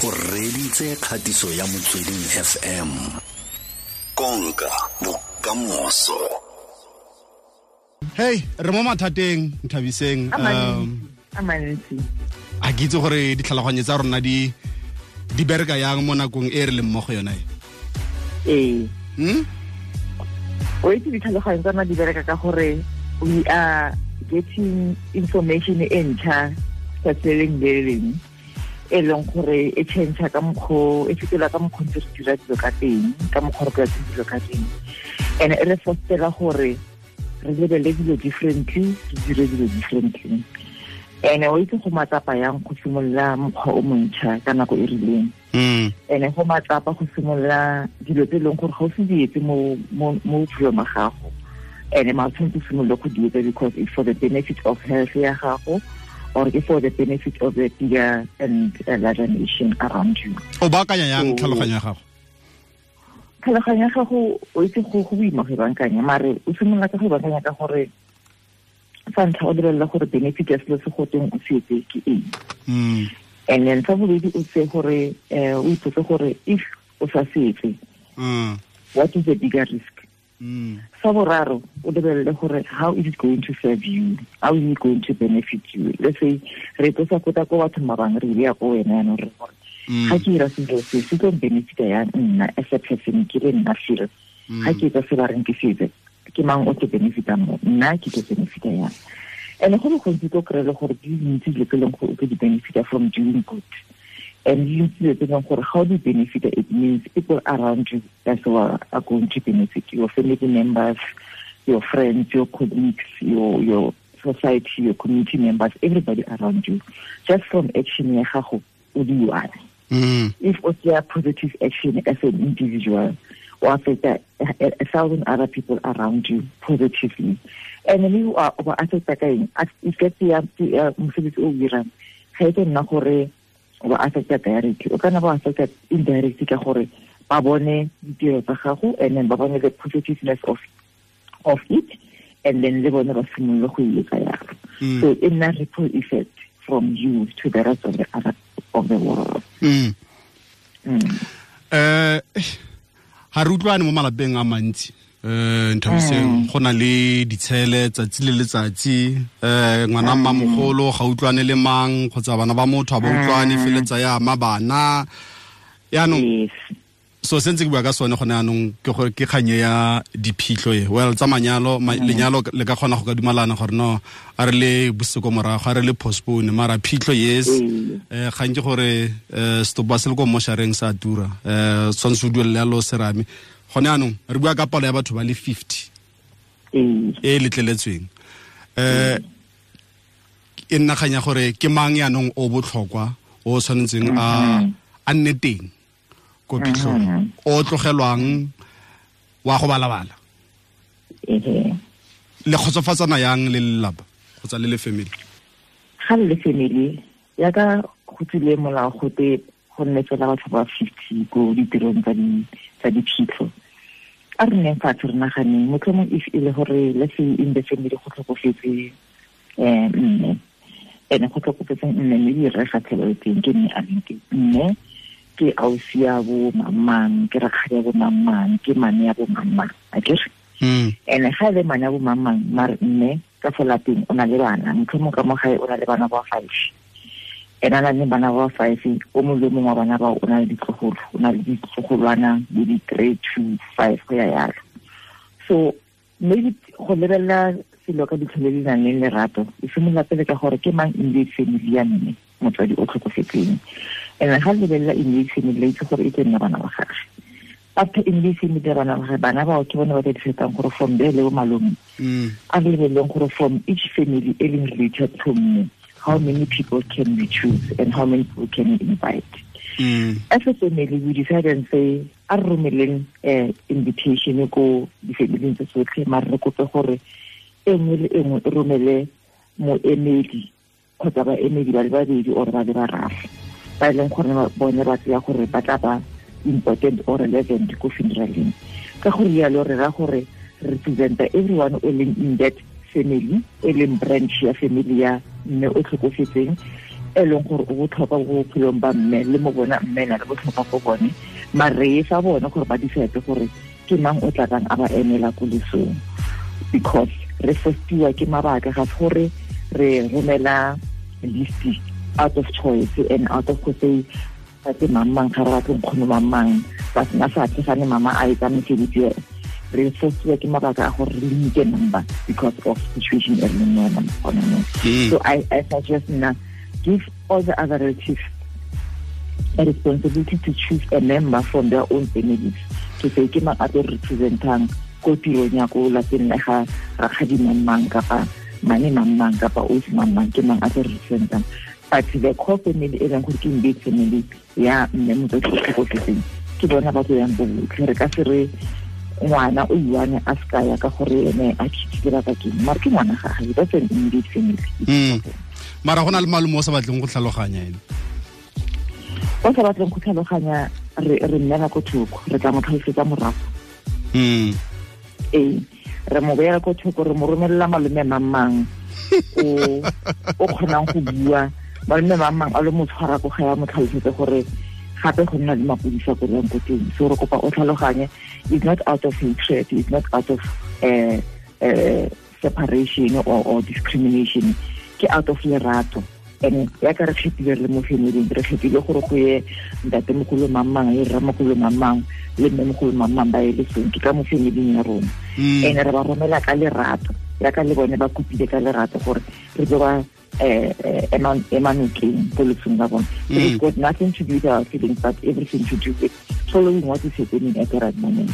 o reditse kgatiso ya motsweding fm konka bokamoso. Hey re mo mathateng nthabiseng um a ke itse gore ditlhaloganye tsa rona di di bereka yang mo nakong e re leng mo go yona e ee. Hmm? o itse ditlhaloganyo tsa rona di bereka ka gore we are getting information e ntšha tsatsi le leng. le e leng gore e change ka mokgwa e fetola ka mokgwa ntse re dira dilo ka teng ka mokgwa re ka dilo ka teng. And e re fostela gore re lebele dilo differently re dire dilo differently. And o itse go matsapa yang go simolola mokgwa o montšha ka nako e rileng. Mm. and go matsapa go simolola dilo tse e leng gore ga o se di etse mo bophelong ba gago. And ma tshwanetse o simolola go di etsa because it's for the benefit of health ya gago or for the benefit of the bigger and uh, larger nation around you o baakanya yang So- tlhaloganyo ya gago tlhaloganyo ya gago o itse go go boima go bankanya mare o simolola ka go bankanya ka gore sa ntlha o lebelela gore benefit ya selo se go teng o ke eng Mm. and then sa bobedi o tse gore um o ipotse gore if o sa se Mm. what is the bigger risk. Sa boraro o lebelele gore how is it going to serve you? How is it going to benefit you? Let's say re tlosa kota ko batho ba bangwe re ile ya ko wena yanong re gore Mm. ga ke ira selo se se tlo benefita ya nna as a person ke le nna feel ga ke etsa se ba reng ke setse ke mang o ke benefita mo? Nna ke tlo benefita yang? And go le gontsi tlo kry-e le gore di dintsi dile tse e leng gore o tlo di benefita from doing good and you see dilo tse e leng gore ga o di it means people around you as well are going to benefit your family members your friends your colleagues your your society your community members everybody around you. Just from action ya gago o di one. Mm. if o tsaya positive action as an individual or affect a, a, a thousand other people around you positively. And then you are o affecta ka eng? E ka tseya tseya mosebetsi o o irang ga e ke nna gore o ba affecta directly o kana ba affecta indirectly ka gore ba bone ditiro tsa gago and then ba bone the positiveness of of it and then le bone ba simolole go e etsa yalo Mm. so e nna ripple effect from you to the rest of the other of the world Mm. mm. Uh, ha re utlwane mo malapeng a mantsi nthabiseng go na le ditshele tsatsi le letsatsi. Eh ngwana mma mogolo ga utlwane le mang kgotsa bana ba motho a ba utlwane feletsa ya ama bana. Yaanong so se ntse ke bua ka sone gone yaanong ke gore ke kganye ya diphitlho e well tsa manyalo ma, lenyalo le ka kgona go ka dumalana gore no a re le boseko morago a re le postpone mara phitlho yes. Mm. eh ga nke gore eh stopa se le ko moshareng sa tura. Eh tshwanetse o duelela lo serame gone yaanong re bua ka palo ya batho ba le 50 ee. E letleletsweng. Eh e nna kganya gore ke mang yaanong o botlhokwa o tshwanetseng a a nne teng ko phitlhong. O tlogelwang wa go balabala. Le kgotsofatsana yang le lelapa kgotsa le le family? Ga le le family yaka go tsile molao gote go nne fela batho ba fifty ko ditirong tsa di tsa diphitlho. A re nneng fatshe re naganeng motlhomong if e le gore let's say in the family go tlhokofetse um mme. Ene go tlhokofetse mme mme di re gatlheletseng ke mme a leng teng. Mme ke ausi ya bo mamang ke rakgadi ya bo mamang ke mane ya bo mamang a kere mm ene ga e le mane ya bo mamang mare mme ka fo lapeng o na le bana motlhomong ka mo gae o na le bana ba five ene a na le bana ba five o mongwe le mongwe wa bana bao o na le ditlogolo o na le ditlogolwana le di-three to five go ya yalo. So maybe go lebelela selo ka ditlhole di nang le lerato e simolola pele ka gore ke mang immediate family ya mme motswadi o tlhokofetseng. And ga lebelela immediate family la itse gore e tse nna bana ba gage after immediate family ya bana ba gage bana bao ke bone ba ka disetang gore from there le bo malome mm. a lebeleleng gore from each family e leng related to mme how many people can we choose and how many people can we invite? Mm. As a family we decided and say a re romeleng um invitation ko difamiling tse tsotlhe mare re kope gore e nngwe le e nngwe e romele moemedi kgotsa baemedi ba le babedi or ba le bararo. Ba e leng gore bone ba tseya gore ba tla ba important or relevant ko funeraleng. Ka gore yalo re ra gore re representa everyone o leng in that family e leng branch ya family ya mme o tlhokofetseng e leng gore o botlhokwa go bophelong ba mme le mo bona mme na le botlhokwa go bone. Mare re e fa bone gore ba disepe gore ke mang o tla kang a ba emela ko lesong. Because re fostiwa ke mabaka ga gore re romela list out of choice and out of go say ba mang mang ga re batle nkgono mang mang. Ba sena sa tlhegane mama a etsa mosebetsi re fostiwa ke mabaka a gore re limite number because of situation e re leng yona gona mo. So I, I suggest na give all the other relatives a responsibility to choose a member from their own families. To say ke mang a tlo representang ko tirong ya ko lapeng la ga rakgadi mang kapa mane mang mang kapa osi mang mang ke mang a tlo representang. But the core family e leng gore ke immediate family ya mme motsotsi o tlhokotletseng ke bona ba tlo yang bo botlhe. Re ka se re ngwana o iwane a se kaya ka gore ene a khitile baka keng mare ke ngwana gage that's an immediate family mara go na le malomo o sa batleng go tlhaloganya ene? O sa batleng go tlhaloganya re mmela ko thoko re tla mo tlhalosetsa morago. Ee re mo beela ko thoko re mo romelela malome mamang o kgonang go bua. Malome mang mang a le mo tshwara ko ga ya mo tlhalosetse gore gape go nna le mapodisa ko yang ko teng. So re kopa o tlhaloganye is not out of hatred is not out of uh, uh, separation or, or discrimination. Ke out of lerato. And ya ka re kgethile re le mo familing re kgethile gore go ye ntate mogolo mamang e rra mogolo mamang le mme mogolo mamang ba ye lesong ke ka mo familing ya rona. And re ba romela ka lerato. Ya ka le bone ba kopile ka lerato gore re ba emanokeng ko lesong la bone it's got nothing to do with our feelings but everything to do with following what is happening at the right moment.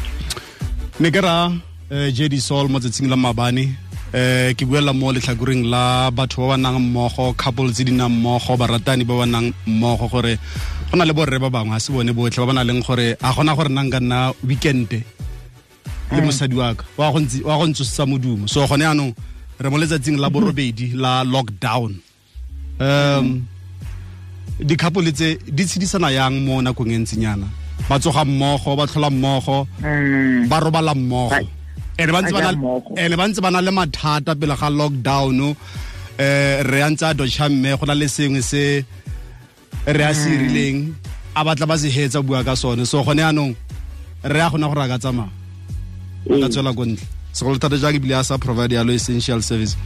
Ne ke ra jedi sol mo tsatsing la mabane eh ke buela mo letlhakoreng la batho ba ba nang mmogo couple tse di nang mmogo baratani ba ba nang mmogo gore go na le borre ba bangwe a se bone botlhe ba ba nang leng gore a gona gore nang ka nna weekende le mosadi wa ka wa go ntsosetsa modumo. So gone yaanong re mo letsatsing la borobedi la lockdown. Um di-couple tse di tshedisana yang mo nakong e ntsinyana? Ba tsoga mmogo ba tlhola mmogo ba robala mmogo. Ene ba ntse ba na le mathata pele ga lockdown um re ya ntse a dotsha mme go na le sengwe se re a se rileng a batla ba se hetsa bua ka sone. So gone yaanong re ya gona gore a ka tsamaya a ka tswela ko ntle segolo thata jaaka ebile a sa provide yalo essential service.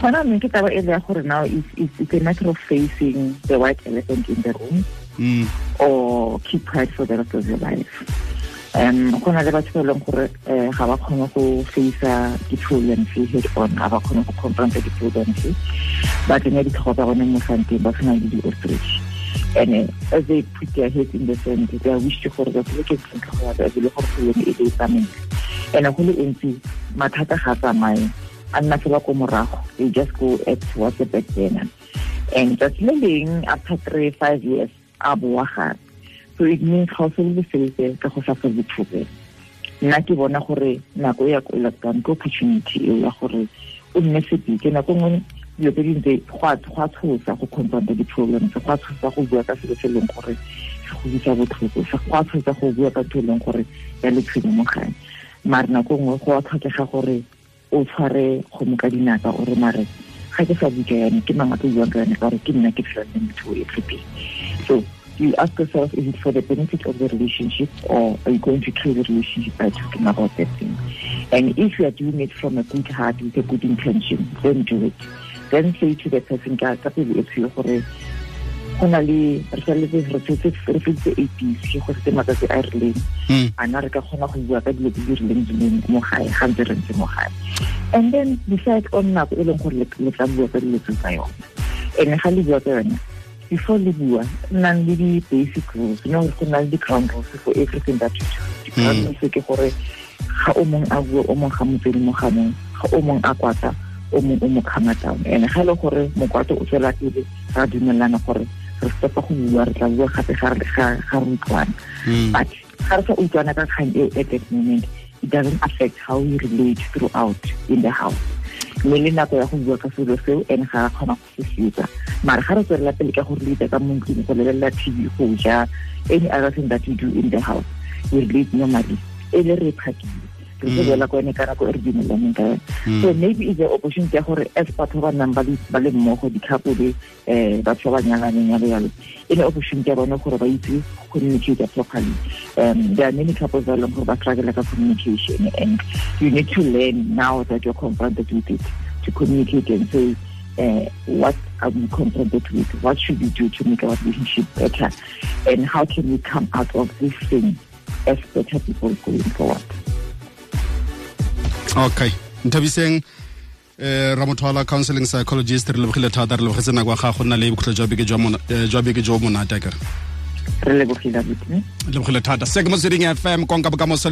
Gona mme ke taba e le ya gore now it's a matter of facing the white elephant in the room mm. or keep quiet for the rest of your life. Um go na le batho ba leng gore ga ba kgone go facea di-problems head on ga ba kgone go confronta di-problems ba tsenya ditlhogo tsa bone mo santeng ba tshwana le di-ostrich and uh, as they put their heads in the sand they wish to gore ba boloke tlhotlhogo ya ba ebile gore problem e le tsameng and go le ntsi mathata ga tsamaye. A nna fela ko morago they just go at towards the back burner and tsatsi le leng after three five years a boa gape. So it means ga o sololesetse ka go sa fele problem nna ke bona gore nako ya ko lockdown ke opportunity eo ya gore o nne nako nngwe dilo tse dintse go a tshosa go confronta di-problems go a tshosa go bua ka selo se leng gore go botlhoko go a tshosa go bua ka ntho e leng gore ya letshwenye mo nako nngwe go a tlhokega gore o tshware kgomo ka dinaka o re mare ga ke sa buka yane ke a tlo buang ka ka gore ke nna ke tlholang motho e tlhopeng so you ask yourself, is it for the benefit of the relationship or are you going to kill the relationship by talking about that thing? And if you are doing it from a good heart with a good intention, then do it. Then say to the person, ka ka pele e tshwe gore go na le re feletse re feditse eighties ke go setse matsatsi a rileng hmm. a na re ka kgona go bua ka dilo tse di rileng di leng mo gae ga ntse re ntse mo gae. And then decide on nako e leng gore le tla bua ka dilo tse tsa yone. And ga le bua ka yone before le bua nnang le di-basic rules know go na le di-ground rules for everything that you do. Di-ground rules ke gore ga o mong a bua o mong ga motswedi mo ganong ga o mong a o mong o mo kgama down and ga le gore mokwato o tswela pele ra dumelana gore re stepa go bua re tla bua gape ga re utlwana. But ga re sa utlwana ka kgang eo at that moment it doesn't affect how we relate throughout in the house. Mme le nako ya go bua ka selo seo and ga ra kgona go se fetsa. Mare ga re tswelela pele ka gore leita ka mo ntlong go lebelela tv go ja any other thing that you do in the house we relate normally. E le re re tlo boela ko ene ka nako e re dumelaneng ka yone so maybe is the opportunity ya gore as batho ba nnang ba le mmogo dikgapole um batho ba ba nyalaneng yalo yalo e ne opportunity ya bone gore ba itse communicate properly um there are many couples that leng gore ba struggle ka communication and you need to learn now that you're confronted with it to communicate and say uh, what are we confronted with? What should we do to make our relationship better? And how can we come out of this thing as better people going forward? Okay. nthabiseng eh ramothola counseling psychologist re lebogile thata re lebogetse nako ya gago nna le bokhutlho jwa beke jo monate re? Lebogile thata. Se ke mo fm konka bokamoso